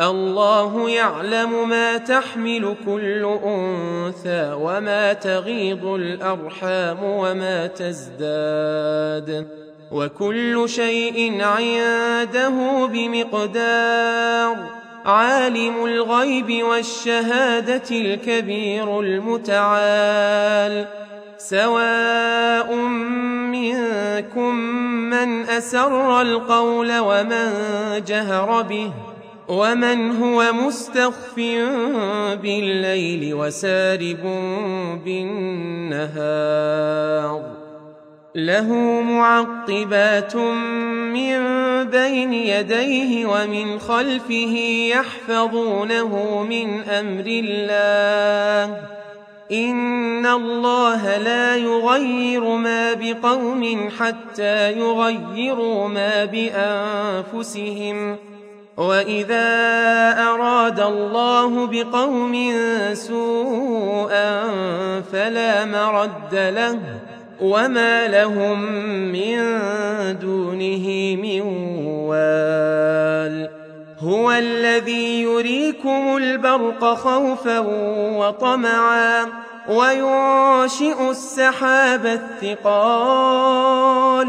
الله يعلم ما تحمل كل أنثى وما تغيض الأرحام وما تزداد وكل شيء عنده بمقدار عالم الغيب والشهادة الكبير المتعال سواء منكم من أسر القول ومن جهر به ومن هو مستخف بالليل وسارب بالنهار له معقبات من بين يديه ومن خلفه يحفظونه من أمر الله إن الله لا يغير ما بقوم حتى يغيروا ما بأنفسهم واذا اراد الله بقوم سوءا فلا مرد له وما لهم من دونه من وال هو الذي يريكم البرق خوفا وطمعا وينشئ السحاب الثقال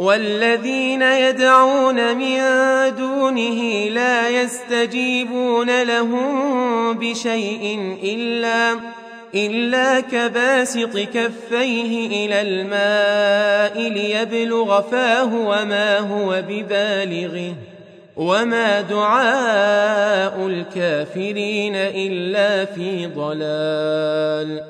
والذين يدعون من دونه لا يستجيبون لهم بشيء إلا إلا كباسط كفيه إلى الماء ليبلغ فاه وما هو ببالغه. وما دعاء الكافرين إلا في ضلال.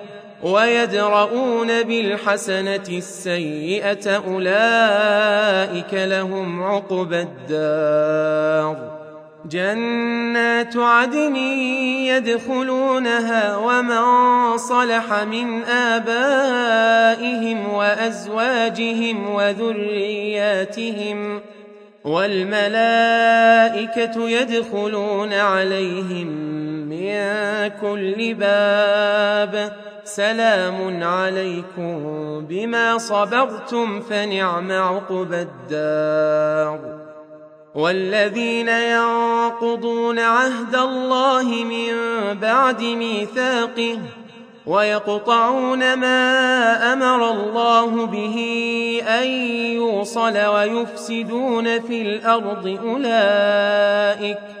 ويدرؤون بالحسنة السيئة أولئك لهم عقبى الدار. جنات عدن يدخلونها ومن صلح من آبائهم وأزواجهم وذرياتهم والملائكة يدخلون عليهم من كل باب. سلام عليكم بما صبرتم فنعم عقبى الدار. والذين ينقضون عهد الله من بعد ميثاقه ويقطعون ما أمر الله به أن يوصل ويفسدون في الأرض أولئك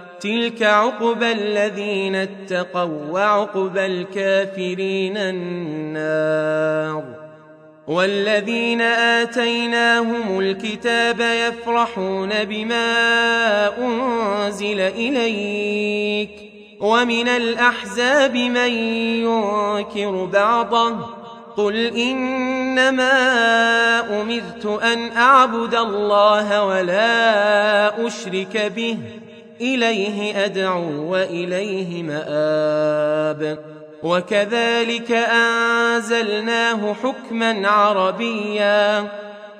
تلك عقبى الذين اتقوا وعقبى الكافرين النار والذين آتيناهم الكتاب يفرحون بما أنزل إليك ومن الأحزاب من ينكر بعضه قل إنما أمرت أن أعبد الله ولا أشرك به إليه أدعو وإليه مآب. وكذلك أنزلناه حكما عربيا.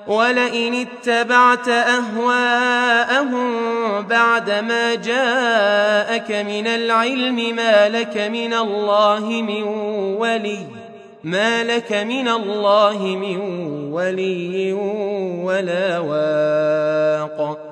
ولئن اتبعت أهواءهم بعدما جاءك من العلم ما لك من الله من ولي. ما لك من الله من ولي ولا واق.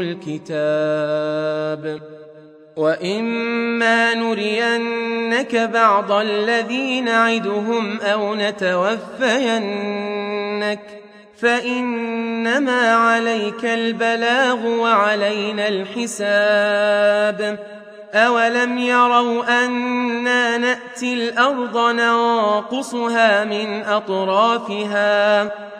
الكتاب. وإما نرينك بعض الذي نعدهم أو نتوفينك فإنما عليك البلاغ وعلينا الحساب. أولم يروا أنا نأتي الأرض ننقصها من أطرافها؟